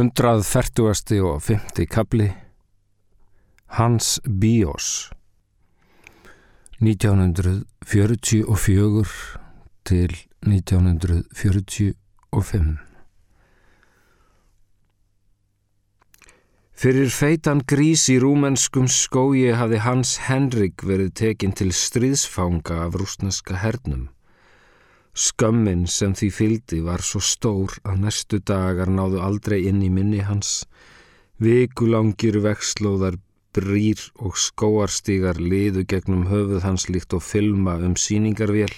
140. og 50. kabli Hans Bíós 1944 til 1945 Fyrir feitan grís í rúmenskum skói hafði Hans Henrik verið tekinn til stríðsfanga af rúsneska hernum. Skömmin sem því fyldi var svo stór að næstu dagar náðu aldrei inn í minni hans. Vikulangir vekslóðar, brýr og skóarstígar liðu gegnum höfuð hans líkt og filma um síningarvél.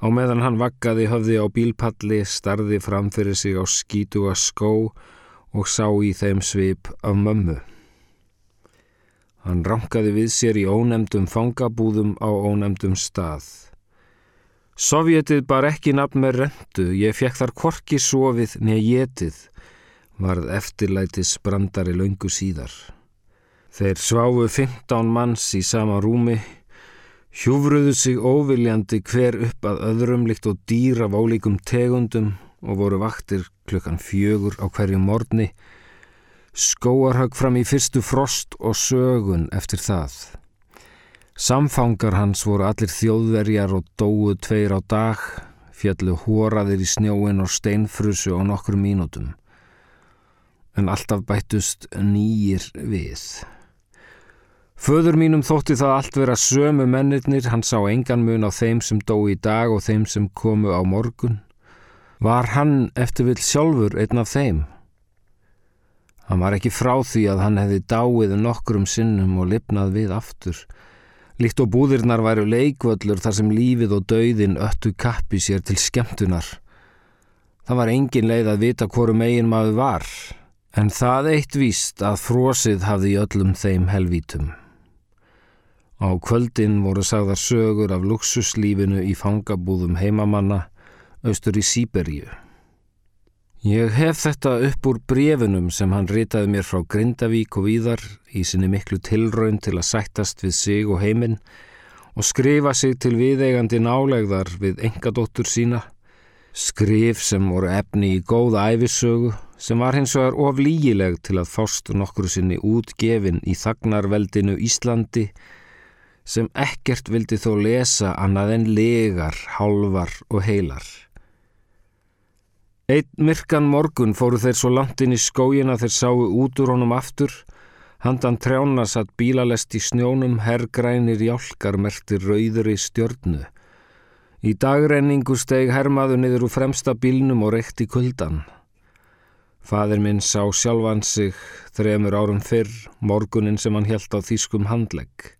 Á meðan hann vakkaði höfði á bílpalli, starði fram fyrir sig á skítuga skó og sá í þeim svip af mömmu. Hann rankaði við sér í ónemdum fangabúðum á ónemdum stað. Sovjetið bar ekki nafn með rendu, ég fekk þar korki sofið neð getið, varð eftirlætis brandari laungu síðar. Þeir sváfu 15 manns í sama rúmi, hjúfruðu sig óviljandi hver upp að öðrum líkt og dýr af ólíkum tegundum og voru vaktir klukkan fjögur á hverju morni, skóarhag fram í fyrstu frost og sögun eftir það. Samfangar hans voru allir þjóðverjar og dóu tveir á dag, fjallu hóraðir í snjóin og steinfrusu á nokkru mínútum. En alltaf bættust nýjir við. Föður mínum þótti það allt vera sömu mennirnir, hann sá engan mun á þeim sem dó í dag og þeim sem komu á morgun. Var hann eftir vill sjálfur einn af þeim? Hann var ekki frá því að hann hefði dáið nokkrum sinnum og lipnað við aftur, Líkt og búðirnar væru leikvöllur þar sem lífið og dauðin öttu kappi sér til skemmtunar. Það var engin leið að vita hvoru megin maður var, en það eitt víst að frósið hafði í öllum þeim helvítum. Á kvöldin voru sagðar sögur af luxuslífinu í fangabúðum heimamanna austur í Sýberíu. Ég hef þetta upp úr brefunum sem hann ritaði mér frá Grindavík og víðar í sinni miklu tilraun til að sættast við sig og heiminn og skrifa sig til viðeigandi nálegðar við engadóttur sína, skrif sem voru efni í góða æfisögu sem var hins vegar of lígileg til að fást nokkru sinni útgefin í þagnarveldinu Íslandi sem ekkert vildi þó lesa annað en legar, hálfar og heilar. Einn myrkan morgun fóru þeir svo langt inn í skógin að þeir sáu út úr honum aftur. Handan trjána satt bílalest í snjónum, herrgrænir jálkar mertir rauður í stjörnu. Í dagrenningu steg hermaðu niður úr fremsta bílnum og reykti kuldan. Fadir minn sá sjálfan sig þremur árum fyrr, morgunin sem hann helt á þýskum handlegg.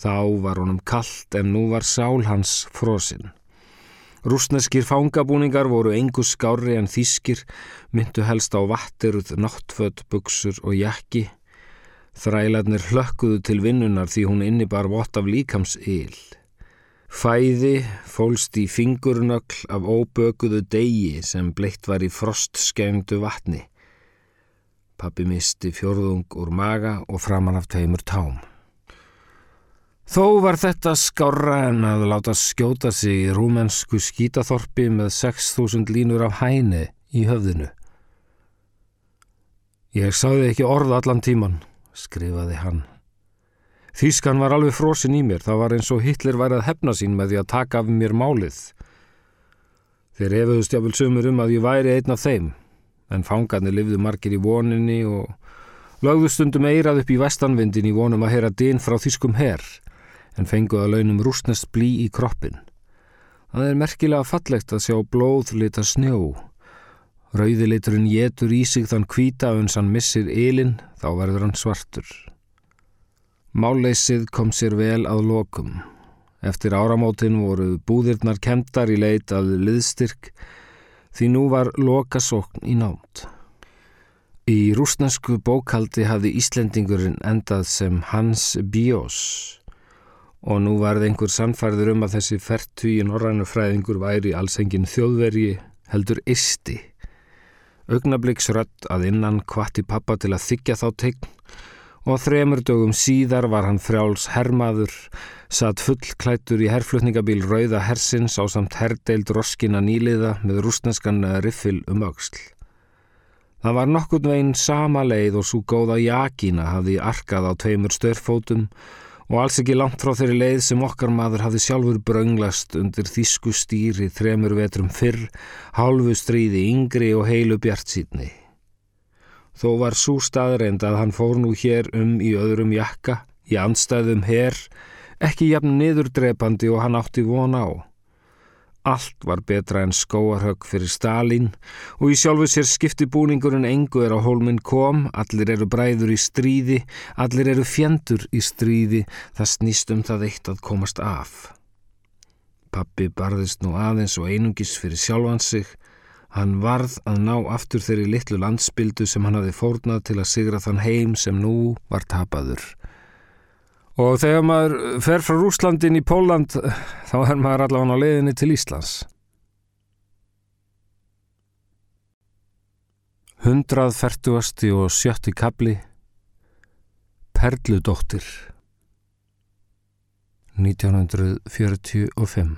Þá var honum kallt en nú var sál hans frosinn. Rúsneskir fangabúningar voru engu skári en þýskir, myndu helst á vatteruð, náttfödd, buksur og jakki. Þrælarnir hlökkuðu til vinnunar því hún innibar vott af líkams yl. Fæði fólst í fingurnökl af óbökuðu degi sem bleitt var í frostskæmdu vatni. Pappi misti fjörðung úr maga og framann af tveimur tám. Þó var þetta skára en að láta skjóta sig í rúmensku skítaþorpi með 6.000 línur af hæni í höfðinu. Ég sáði ekki orð allan tíman, skrifaði hann. Þýskan var alveg frosin í mér, það var eins og Hitler værið að hefna sín með því að taka af mér málið. Þeir efuðust jáfnvel sömur um að ég væri einn af þeim, en fangarnir livðu margir í voninni og lögðu stundum eirað upp í vestanvindin í vonum að heyra din frá þýskum herr en fengu að launum rúsnest blí í kroppin. Það er merkilega fallegt að sjá blóðlita snjó. Rauðiliturinn getur í sig þann kvíta uns hann missir ylinn, þá verður hann svartur. Máleysið kom sér vel að lokum. Eftir áramótin voru búðirnar kemdar í leit að liðstyrk því nú var lokasókn í nátt. Í rúsnesku bókaldi hafði Íslendingurinn endað sem Hans Bios og nú varð einhver sannfærður um að þessi fertugin orðrænu fræðingur væri alls engin þjóðvergi heldur isti. Ögnabliksrött að innan kvatti pappa til að þykja þá tegn og þremur dögum síðar var hann frjáls hermaður, satt fullklættur í herflutningabíl Rauða Hersins á samt herdeild roskina nýliða með rúsneskan riffil um auksl. Það var nokkurn veginn sama leið og svo góða jakina hafði arkað á tveimur störfótum og alls ekki langt frá þeirri leið sem okkar maður hafði sjálfur brönglast undir þísku stýri þremur vetrum fyrr, hálfu stríði yngri og heilu bjart sítni. Þó var svo staðreind að hann fór nú hér um í öðrum jakka, í anstæðum herr, ekki jafn niðurdrepandi og hann átti von á. Allt var betra en skóarhögg fyrir Stalin og í sjálfu sér skipti búningurinn engu er á hólminn kom, allir eru bræður í stríði, allir eru fjendur í stríði, það snýst um það eitt að komast af. Pappi barðist nú aðeins og einungis fyrir sjálfan sig, hann varð að ná aftur þeirri litlu landsbildu sem hann hafi fórnað til að sigra þann heim sem nú var tapaður. Og þegar maður fer frá Rúslandin í Póland þá er maður allavega á leiðinni til Íslands. Hundrað færtugasti og sjötti kabli Perludóttir 1945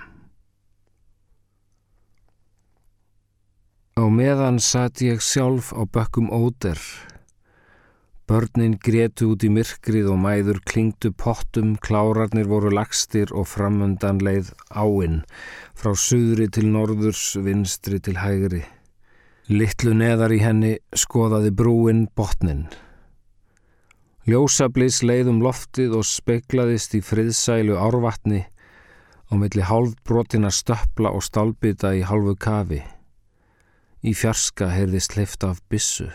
Á meðan satt ég sjálf á bökkum óder Börnin gretu út í myrkrið og mæður klingdu pottum, klárarnir voru lagstir og framöndan leið áinn, frá suðri til norðurs, vinstri til hægri. Littlu neðar í henni skoðaði brúin botnin. Ljósablis leiðum loftið og speiklaðist í friðsælu árvatni og milli hálfbrotina stöppla og stálbita í hálfu kafi. Í fjarska heyrðist hlifta af bissu.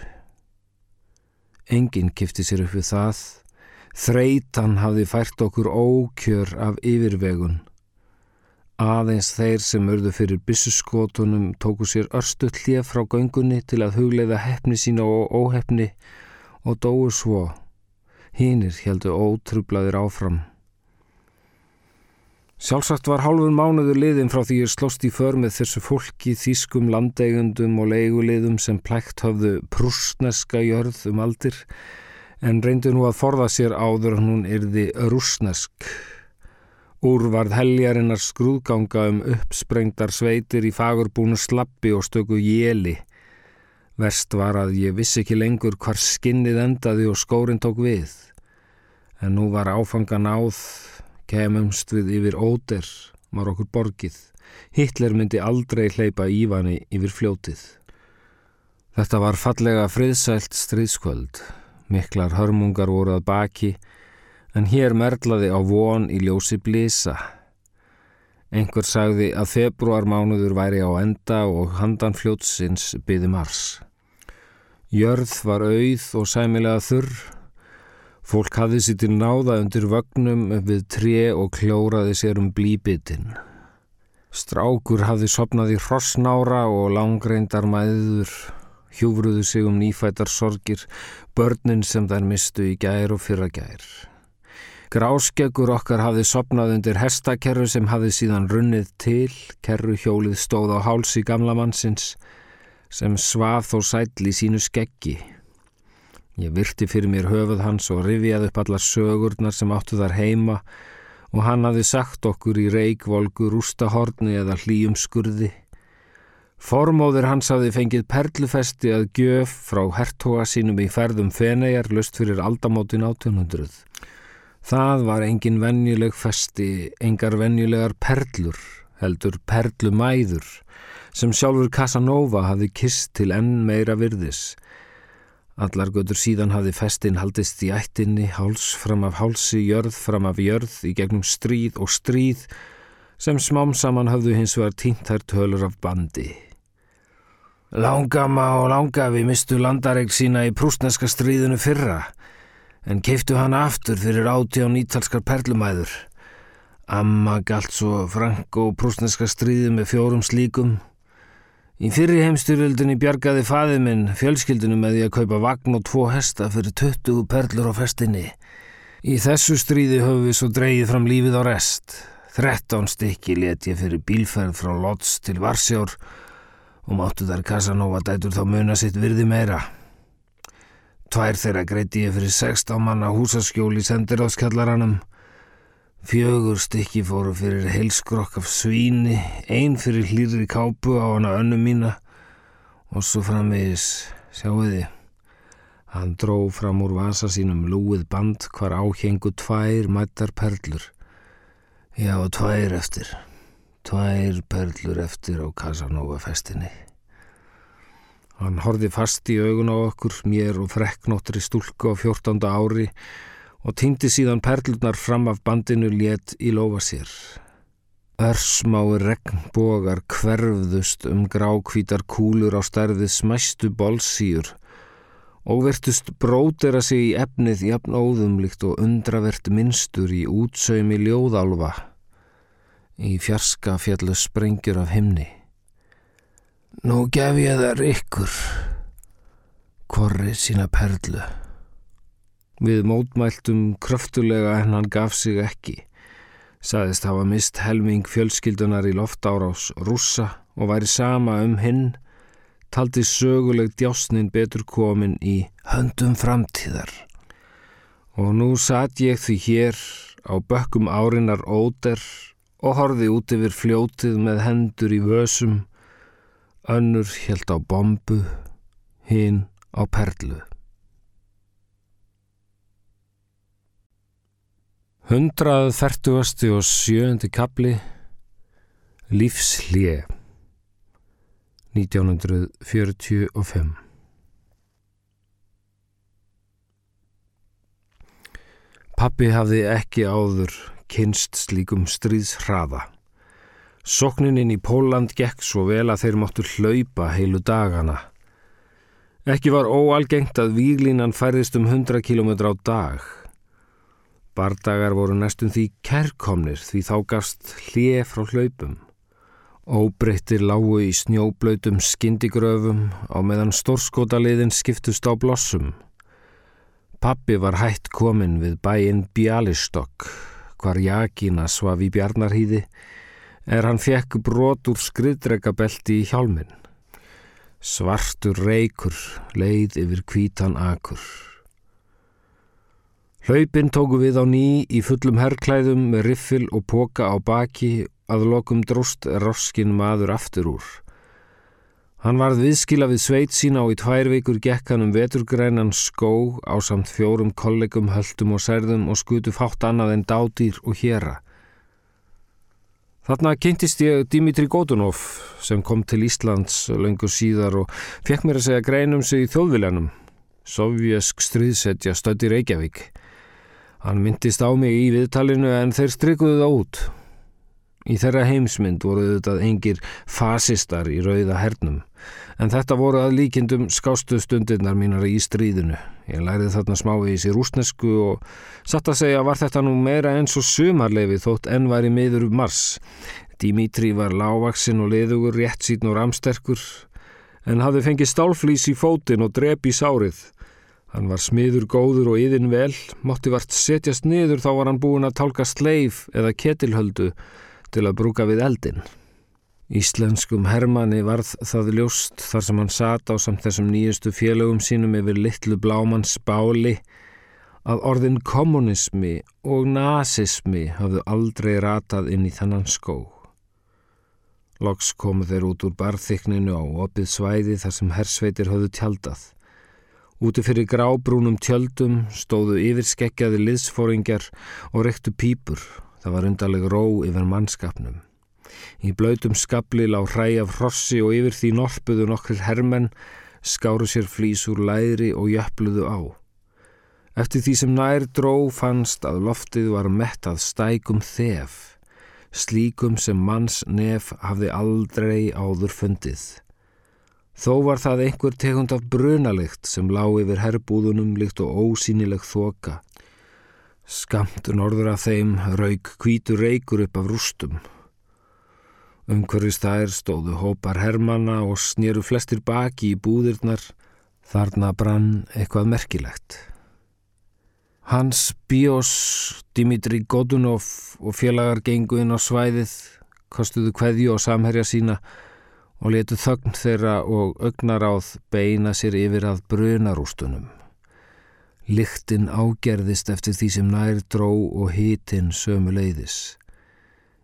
Engin kifti sér upp við það. Þreitan hafði fært okkur ókjör af yfirvegun. Aðeins þeir sem örðu fyrir bissuskotunum tóku sér örstu hlið frá göngunni til að hugleiða hefni sína og óhefni og dói svo. Hínir heldu ótrublaðir áfram. Sjálfsagt var hálfur mánuður liðin frá því ég slóst í för með þessu fólki, þýskum landeigundum og leiguliðum sem plækt höfðu prúsneska jörð um aldir en reyndu nú að forða sér áður en hún yrði rúsnesk. Úr varð heljarinnar skrúðganga um uppsprengtar sveitir í fagurbúnu slappi og stöku jéli. Verst var að ég vissi ekki lengur hvar skinnið endaði og skórin tók við. En nú var áfanga náð Kemumst við yfir óder, var okkur borgið. Hitler myndi aldrei hleypa Ívani yfir fljótið. Þetta var fallega friðsælt stríðskvöld. Miklar hörmungar voru að baki, en hér merlaði á von í ljósi blísa. Einhver sagði að februarmánuður væri á enda og handan fljótsins byði mars. Jörð var auð og sæmilega þurr, Fólk hafði sér til náða undir vögnum við tre og kljóraði sér um blíbitinn. Strákur hafði sopnað í hrossnára og langreindar mæður, hjúfruðu sig um nýfætar sorgir, börnin sem þær mistu í gær og fyrra gær. Gráskeggur okkar hafði sopnað undir hestakerru sem hafði síðan runnið til, kerru hjólið stóð á hálsi gamla mannsins, sem svaf þó sætli í sínu skeggi. Ég virti fyrir mér höfuð hans og rifjaði upp allar sögurnar sem áttu þar heima og hann hafði sagt okkur í reikvolgu rústahorni eða hlýjum skurði. Formóður hans hafði fengið perlufesti að gjöf frá hertoga sínum í ferðum fenegar lust fyrir aldamótin 1800. Það var engin venjuleg festi, engar venjulegar perlur, heldur perlumæður, sem sjálfur Casanova hafði kist til enn meira virðis. Allar götur síðan hafði festin haldist í ættinni, háls fram af hálsi, jörð fram af jörð, í gegnum stríð og stríð, sem smám saman hafðu hins vegar tínt þær tölur af bandi. Langama og langafi mistu landareik sína í prúsneska stríðinu fyrra, en keiftu hana aftur fyrir áti á nýtalskar perlumæður. Amma galt svo frank og prúsneska stríði með fjórum slíkum, Í fyrri heimstyrjöldinni bjargaði faðið minn fjölskyldunum með því að kaupa vagn og tvo hesta fyrir 20 perlur á festinni. Í þessu stríði höfum við svo dreyið fram lífið á rest. 13 stykki let ég fyrir bílferð frá Lodz til Varsjár og máttu þar Casanova dætur þá muna sitt virði meira. Tvær þeirra greiti ég fyrir 16 manna húsaskjól í sendiráðskjallaranum Fjögur stykki fóru fyrir heilskrokk af svíni, einn fyrir hlýri kápu á hana önnu mína og svo framvegis sjáu þið. Hann dró fram úr vasa sínum lúið band hvar áhengu tvær mættar perlur. Já, tvær eftir. Tvær perlur eftir á Casanova festinni. Hann horfi fast í augun á okkur, mér og frekknóttri stúlku á fjórtanda ári og týndi síðan perlurnar fram af bandinu létt í lofa sér. Örsmái regnbogar hverfðust um grákvítar kúlur á stærðið smæstu bolsýr og vertust brótera sig í efnið jafn óðumlikt og undravert minnstur í útsaumi ljóðálfa í fjarska fjallu sprengjur af himni. Nú gef ég þar ykkur, korrið sína perlu. Við mótmæltum kröftulega en hann gaf sig ekki saðist hafa mist helming fjölskyldunar í loftárás rússa og væri sama um hinn, taldi söguleg djásnin betur komin í höndum framtíðar. Og nú satt ég því hér á bökkum árinar óder og horfi út yfir fljótið með hendur í vösum, önnur helt á bombu, hinn á perlu. Hundrað þertugasti og sjöndi kapli Lífslið 1945 Pappi hafði ekki áður kynst slíkum stríðshraða. Soknin inn í Póland gekk svo vel að þeir máttu hlaupa heilu dagana. Ekki var óalgengt að výglínan færðist um 100 km á dag. Bardagar voru næstum því kærkomnir því þá gafst hlið frá hlaupum. Óbreyttir lágu í snjóblautum skindigröfum á meðan stórskotaliðin skiptust á blossum. Pappi var hætt komin við bæinn Bjálistokk, hvar Jakina svaf í Bjarnarhýði, er hann fekk brot úr skriðdregabelti í hjálminn. Svartur reykur leið yfir kvítan akur. Hlaupin tóku við á ný í fullum herrklæðum með riffil og póka á baki að lokum dróst roskin maður aftur úr. Hann varð viðskila við sveit sína og í tvær vikur gekk hann um veturgrænan skó á samt fjórum kollegum, höldum og særðum og skutu fátt annað en dádýr og héra. Þarna kynntist ég Dimitri Godunov sem kom til Íslands löngu síðar og fekk mér að segja greinum sig í þjóðviljanum. Sovjesk stríðsetja stöndi Reykjavík. Hann myndist á mig í viðtalinu en þeir strikuðu það út. Í þeirra heimsmynd voru þetta engir fasistar í rauða hernum, en þetta voru að líkindum skástu stundirnar mínar í stríðinu. Ég lærið þarna smávegis í rúsnesku og satt að segja var þetta nú meira eins og sumarlefi þótt enn var í miður mars. Dimitri var lágvaksinn og liðugur, rétt sín og ramsterkur, en hafði fengið stálflís í fótin og drep í sárið. Hann var smiður góður og yðin vel, mótti vart setjast niður þá var hann búin að tálka sleif eða ketilhöldu til að brúka við eldin. Íslenskum Hermanni varð það ljóst þar sem hann sat á samt þessum nýjustu félögum sínum yfir litlu blámanns báli að orðin kommunismi og nazismi hafðu aldrei ratað inn í þannan skó. Loks komu þeir út úr barþykninu á opið svæði þar sem hersveitir höfðu tjaldað. Úti fyrir grábrúnum tjöldum stóðu yfirskeggjaði liðsfóringjar og rektu pípur. Það var undarleg ró yfir mannskapnum. Í blöytum skabli lág hræ af hrossi og yfir því norpuðu nokkur hermenn, skáru sér flís úr læri og jöfluðu á. Eftir því sem nær dró fannst að loftið var mettað stækum þef, slíkum sem manns nef hafði aldrei áður fundið. Þó var það einhver tegund af brunalikt sem lág yfir herbúðunum líkt og ósýnileg þoka. Skamt norður af þeim raug kvítur reykur upp af rústum. Umhverfis þær stóðu hópar hermana og snýru flestir baki í búðirnar, þarna brann eitthvað merkilegt. Hans Bíos, Dimitri Godunov og félagar gengu inn á svæðið, kostuðu kveðju og samherja sína og letu þögn þeirra og augnaráð beina sér yfir að brunarústunum. Liktinn ágerðist eftir því sem nær dró og hítinn sömu leiðis.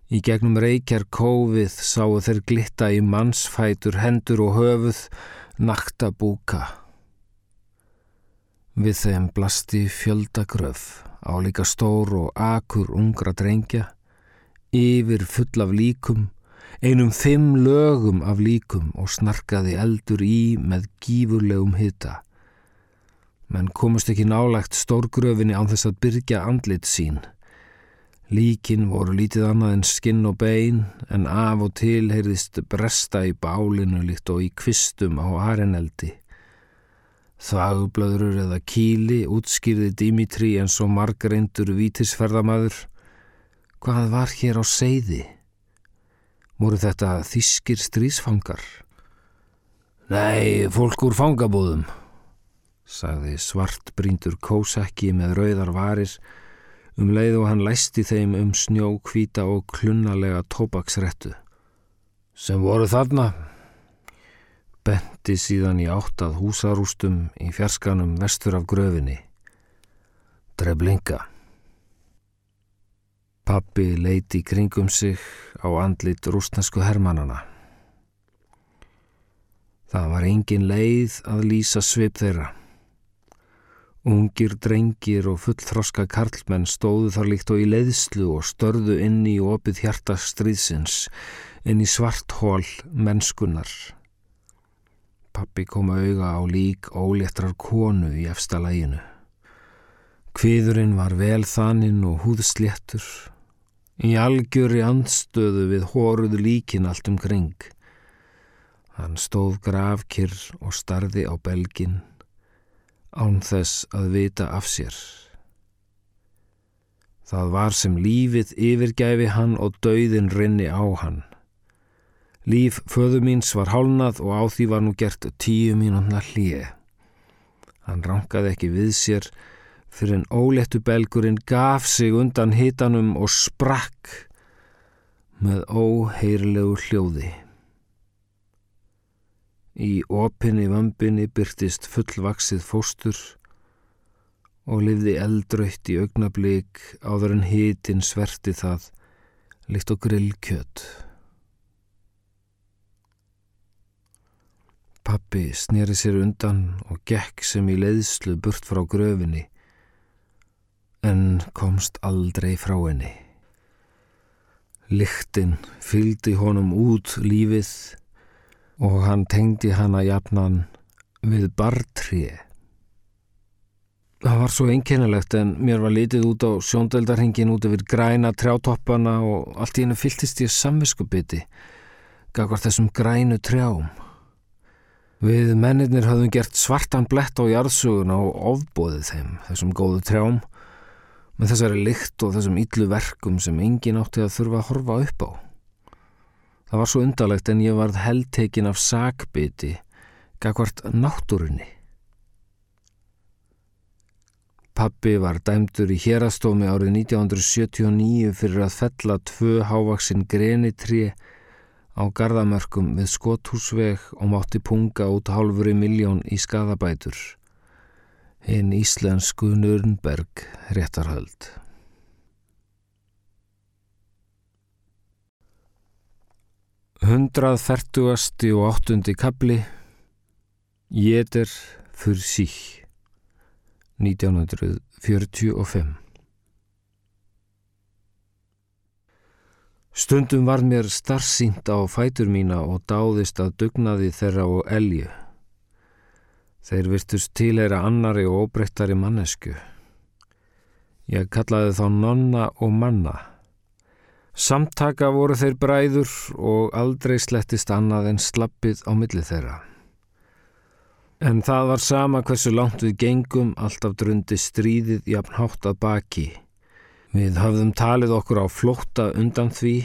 Í gegnum reykjar kófið sáu þeir glitta í mannsfætur, hendur og höfuð, nakta búka Við þeim blasti fjöldagröf, álíka stór og akur ungra drengja, yfir full af líkum, einum fimm lögum af líkum og snarkaði eldur í með gífurlegum hita menn komust ekki nálagt stórgröfinni án þess að byrja andlit sín. Líkin voru lítið annað en skinn og bein en af og til heyrðist bresta í bálinu líkt og í kvistum á areneldi. Þagblöður eða kíli útskýrði Dimitri en svo margareindur vítisferðamaður. Hvað var hér á seiði? Múru þetta þískir strísfangar? Nei, fólk úr fangabúðum sagði svart bríndur kósakki með rauðar varir um leið og hann læsti þeim um snjó, kvíta og klunnalega tópaksrettu. Sem voru þarna, benti síðan í áttað húsarústum í fjarskanum vestur af gröfinni. Dreblinga. Pappi leiti kringum sig á andlit rústnesku hermannana. Það var engin leið að lýsa svip þeirra. Ungir drengir og fullþroska karlmenn stóðu þar líkt og í leiðslu og störðu inn í opið hjarta stríðsins, inn í svart hól mennskunnar. Pappi kom auða á lík óléttrar konu í efsta læginu. Kviðurinn var vel þaninn og húðsléttur, í algjöri andstöðu við hóruð líkin allt um kring. Hann stóð gravkirr og starði á belginn án þess að vita af sér. Það var sem lífið yfirgæfi hann og dauðin rinni á hann. Líf föðu míns var hálnað og á því var nú gert tíu mínúna hlýje. Hann rankaði ekki við sér fyrir en ólettu belgurinn gaf sig undan hitanum og sprakk með óheirlegu hljóði. Í opinni vambinni byrtist fullvaksið fóstur og lifði eldrautt í augnablík áður en hitin sverti það líkt og grillkjött. Pappi snýri sér undan og gekk sem í leiðslu burt frá gröfinni en komst aldrei frá henni. Liktinn fyldi honum út lífið og hann tengdi hana jafnan við bartrið. Það var svo einkennilegt en mér var litið út á sjóndeldarhingin út yfir græna trjátoppana og allt í hennu fylltist ég samviskubiti gagvar þessum grænu trjám. Við mennirnir höfðum gert svartan blett á jarðsuguna og ofbóðið þeim, þessum góðu trjám, með þessari lykt og þessum yllu verkum sem engin átti að þurfa að horfa upp á. Það var svo undarlegt en ég varð heldtekin af sakbiti, gagvart náttúrunni. Pappi var dæmdur í hérastómi árið 1979 fyrir að fella tvö hávaksinn grenitri á gardamörkum við skothúsveg og mátti punga út hálfuri miljón í skadabætur. Hinn íslensku Nürnberg réttarhöld. 140. og 8. kapli Jéter fyrir sík 1945 Stundum var mér starfsínt á fætur mína og dáðist að dugnaði þeirra og elju. Þeir virtust tileira annari og óbreyttari mannesku. Ég kallaði þá nonna og manna. Samtaka voru þeir bræður og aldrei slettist annað en slappið á milli þeirra. En það var sama hversu langt við gengum, alltaf drundi stríðið jafn hátt að baki. Við hafðum talið okkur á flótta undan því,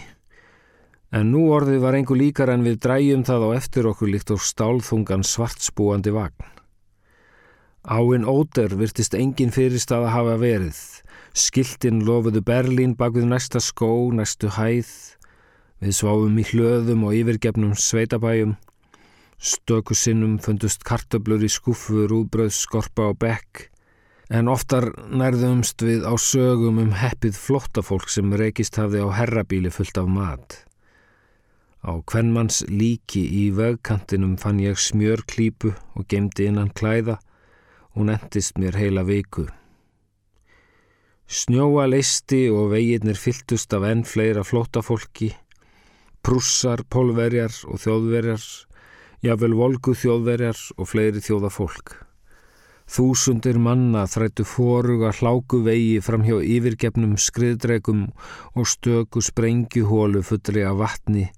en nú orðið var einhver líkar en við dræjum það á eftir okkur líkt og stálþungan svartspúandi vagn. Áinn óder virtist engin fyrirstað að hafa verið, Skiltin lofuðu Berlín bak við næsta skó, næstu hæð. Við sváum í hlöðum og yfirgefnum sveitabæjum. Stöku sinnum fundust kartöblur í skúfu, rúbröð, skorpa og bekk. En oftar nærðumst við á sögum um heppið flottafólk sem reykist hafði á herrabíli fullt af mat. Á kvennmanns líki í vegkantinum fann ég smjörklípu og gemdi innan klæða Hún endist mér heila viku. Snjóa leisti og veginnir fylltust af enn fleira flótafólki, prussar, pólverjar og þjóðverjar, jável volgu þjóðverjar og fleiri þjóðafólk. Þúsundir manna þrættu foruga hláku vegi fram hjá yfirgefnum skriðdregum og stöku sprengjuhólu fullri af vatni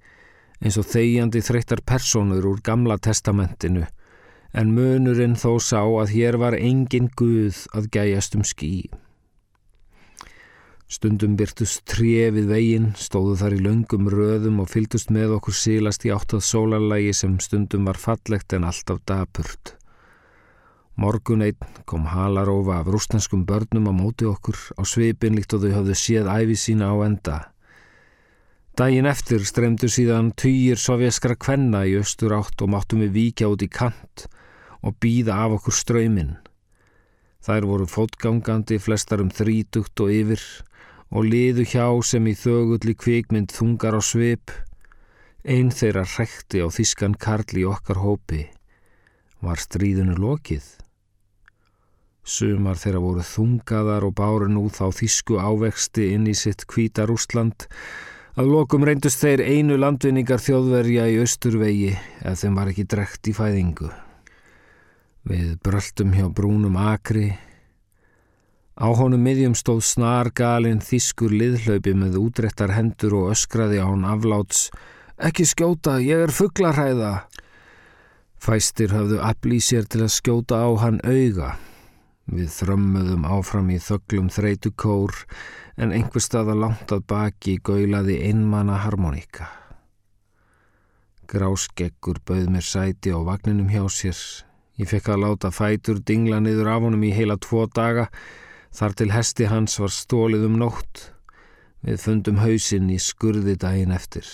eins og þegjandi þreyttar personur úr gamla testamentinu en munurinn þó sá að hér var engin guð að gæjast um skýi. Stundum byrtust trefið veginn, stóðu þar í löngum röðum og fyldust með okkur sílast í áttað sólarlægi sem stundum var fallegt en alltaf dapurt. Morgun einn kom halarófa af rústenskum börnum á móti okkur á svipin líkt og þau hafðu séð æfi sína á enda. Dægin eftir streymdu síðan týjir sovjaskra kvenna í austur átt og máttum við víkja út í kant og býða af okkur ströyminn. Þær voru fótgangandi flestar um þrítugt og yfir og liðu hjá sem í þögulli kvikmynd þungar á svip. Einn þeirra hrekti á þískan karl í okkar hópi. Var stríðinu lokið? Sumar þeirra voru þungaðar og báru nú þá þísku ávexti inn í sitt kvítar Úsland. Að lokum reyndust þeir einu landvinningar þjóðverja í austurvegi ef þeim var ekki drekt í fæðingu. Við bröldum hjá brúnum akri Á honum miðjum stóð snargalinn þýskur liðhlaupi með útrettar hendur og öskraði á hann afláts Ekki skjóta, ég er fugglarhæða. Fæstir hafðu aflýð sér til að skjóta á hann auga. Við þrömmuðum áfram í þöglum þreitu kór en einhver staða langt að baki gaulaði einmana harmoníka. Gráskeggur bauð mér sæti á vagninum hjá sér. Ég fekk að láta fætur dingla niður af honum í heila tvo daga Þar til hesti hans var stólið um nótt, við fundum hausinn í skurði daginn eftir.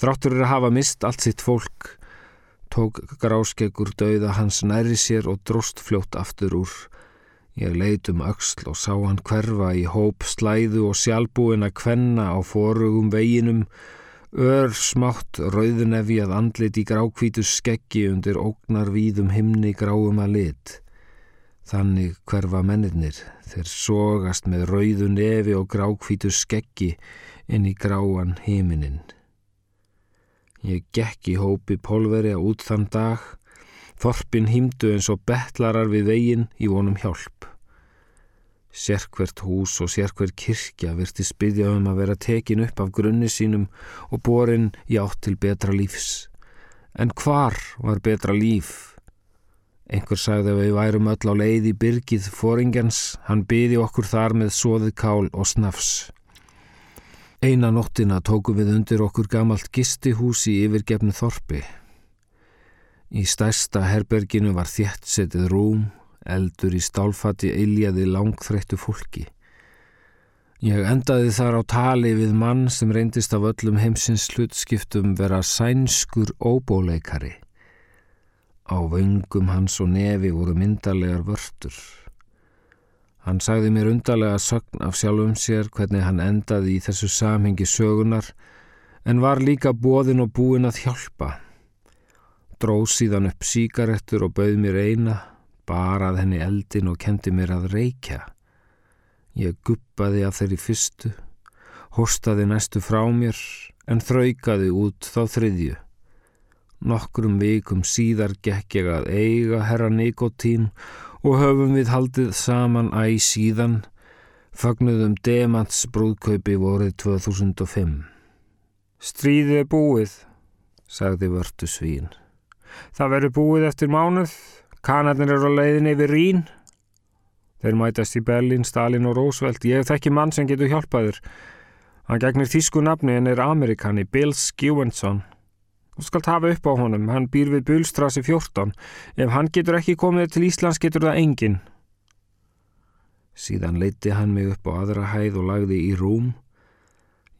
Þráttur er að hafa mist allt sitt fólk, tók gráskeggur dauða hans næri sér og dróst fljótt aftur úr. Ég leit um auksl og sá hann hverfa í hóp slæðu og sjálfbúin að kvenna á forugum veginum, ör smátt rauðunefi að andlit í grákvítu skeggi undir ógnar víðum himni gráum að lit. Þannig hverfa mennirnir þeir sogast með rauðu nefi og grákvítu skeggi inn í gráan heiminin. Ég gekk í hópi pólveri að út þann dag, þorpin hýmdu eins og betlarar við veginn í vonum hjálp. Sérkvert hús og sérkvert kirkja virti spyðja um að vera tekin upp af grunni sínum og borin í átt til betra lífs. En hvar var betra líf? Einhver sagði að við værum öll á leið í byrgið fóringjans, hann byði okkur þar með soðið kál og snafs. Einan nóttina tóku við undir okkur gamalt gistihús í yfirgefnu þorpi. Í stærsta herberginu var þétt setið rúm, eldur í stálfati eiljaði langþreyttu fólki. Ég endaði þar á tali við mann sem reyndist af öllum heimsins hlutskiptum vera sænskur óbóleikari. Á vöngum hans og nefi voru myndarlegar vörtur. Hann sagði mér undarlega sögn af sjálfum sér hvernig hann endaði í þessu samhengi sögunar en var líka bóðin og búin að hjálpa. Dróð síðan upp síkarettur og bauð mér eina, barað henni eldin og kendi mér að reykja. Ég guppaði af þeirri fyrstu, hostaði næstu frá mér en þraukaði út þá þriðju. Nokkrum vikum síðar gekk ég að eiga herra Nikotín og höfum við haldið saman æg síðan, fagnuðum Demants brúðkaupi vorið 2005. Stríðið er búið, sagði vörtu svín. Það verður búið eftir mánuð, kanarnir eru á leiðinni yfir Rín. Þeir mætast í Berlin, Stalin og Roosevelt. Ég þekki mann sem getur hjálpaður. Hann gegnir þísku nafni en er amerikani, Bill Skewensson. Þú skalt hafa upp á honum, hann býr við Búlstrasi 14. Ef hann getur ekki komið til Íslands getur það engin. Síðan leiti hann mig upp á aðra hæð og lagði í rúm.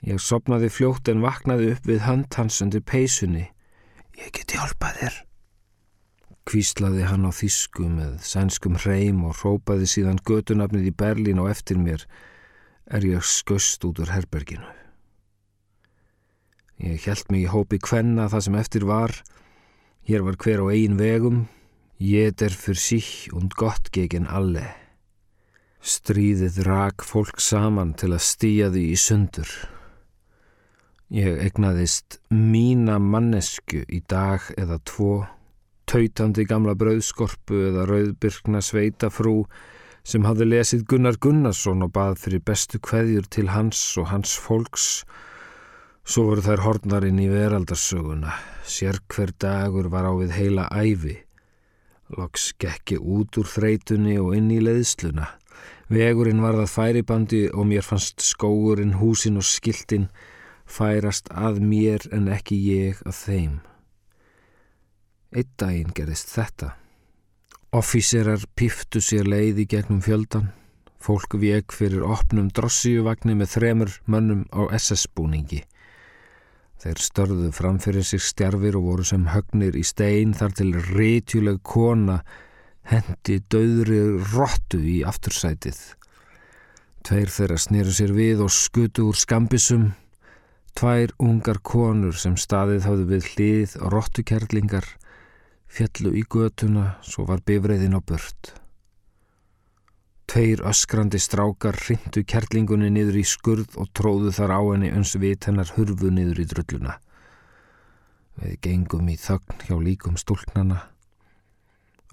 Ég sopnaði fljótt en vaknaði upp við hönd hans undir peysunni. Ég geti hjálpað þér. Kvíslaði hann á þísku með sænskum hreim og rópaði síðan götunafnið í Berlín og eftir mér er ég skust út úr herberginu. Ég held mig í hópi kvenna það sem eftir var. Hér var hver á eigin vegum. Jeder für sich und Gott gegen alle. Stríðið rak fólk saman til að stýja því í sundur. Ég egnaðist mína mannesku í dag eða tvo, tautandi gamla brauðskorpu eða rauðbyrkna sveitafrú sem hafði lesið Gunnar Gunnarsson og bað fyrir bestu kveðjur til hans og hans fólks. Svo voru þær hornarinn í veraldarsöguna. Sér hver dagur var á við heila æfi. Loks gekki út úr þreitunni og inn í leiðsluna. Vegurinn var það færibandi og mér fannst skóurinn, húsin og skiltin færast að mér en ekki ég að þeim. Eitt daginn gerist þetta. Offíserar piftu sér leiði gegnum fjöldan. Fólk vek fyrir opnum drossíuvagni með þremur mönnum á SS-búningi. Þeir störðu framfyrir sig stjarfir og voru sem högnir í stein þar til rítjuleg kona hendi döðri róttu í aftursætið. Tveir þeirra snýru sér við og skutu úr skambisum Tvær ungar konur sem staðið hafðu við hlið og róttukerlingar fjallu í götuna svo var bifreiðin á bört. Tveir öskrandi strákar rindu kerlingunni niður í skurð og tróðu þar á henni uns vit hennar hurfu niður í drulluna. Við gengum í þögn hjá líkum stúlknana.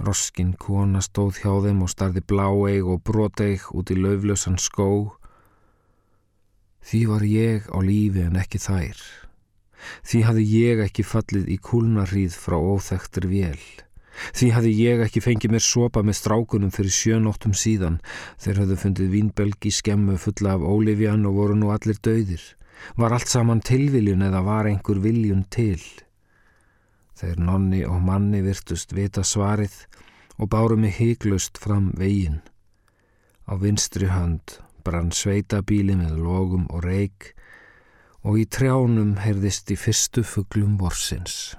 Roskin kona stóð hjá þeim og starði bláeig og broteig út í lauflösan skó Því var ég á lífi en ekki þær. Því hafði ég ekki fallið í kúlnarríð frá óþektur vél. Því hafði ég ekki fengið mér sopa með strákunum fyrir sjönóttum síðan. Þeir hafðu fundið vínbelgi skemmu fulla af ólifjan og voru nú allir döðir. Var allt saman tilviljun eða var einhver viljun til? Þeir nonni og manni virtust vita svarið og báru mig heiklust fram veginn. Á vinstri hönd brann sveitabíli með logum og reik og í trjánum heyrðist í fyrstu fugglum vorsins.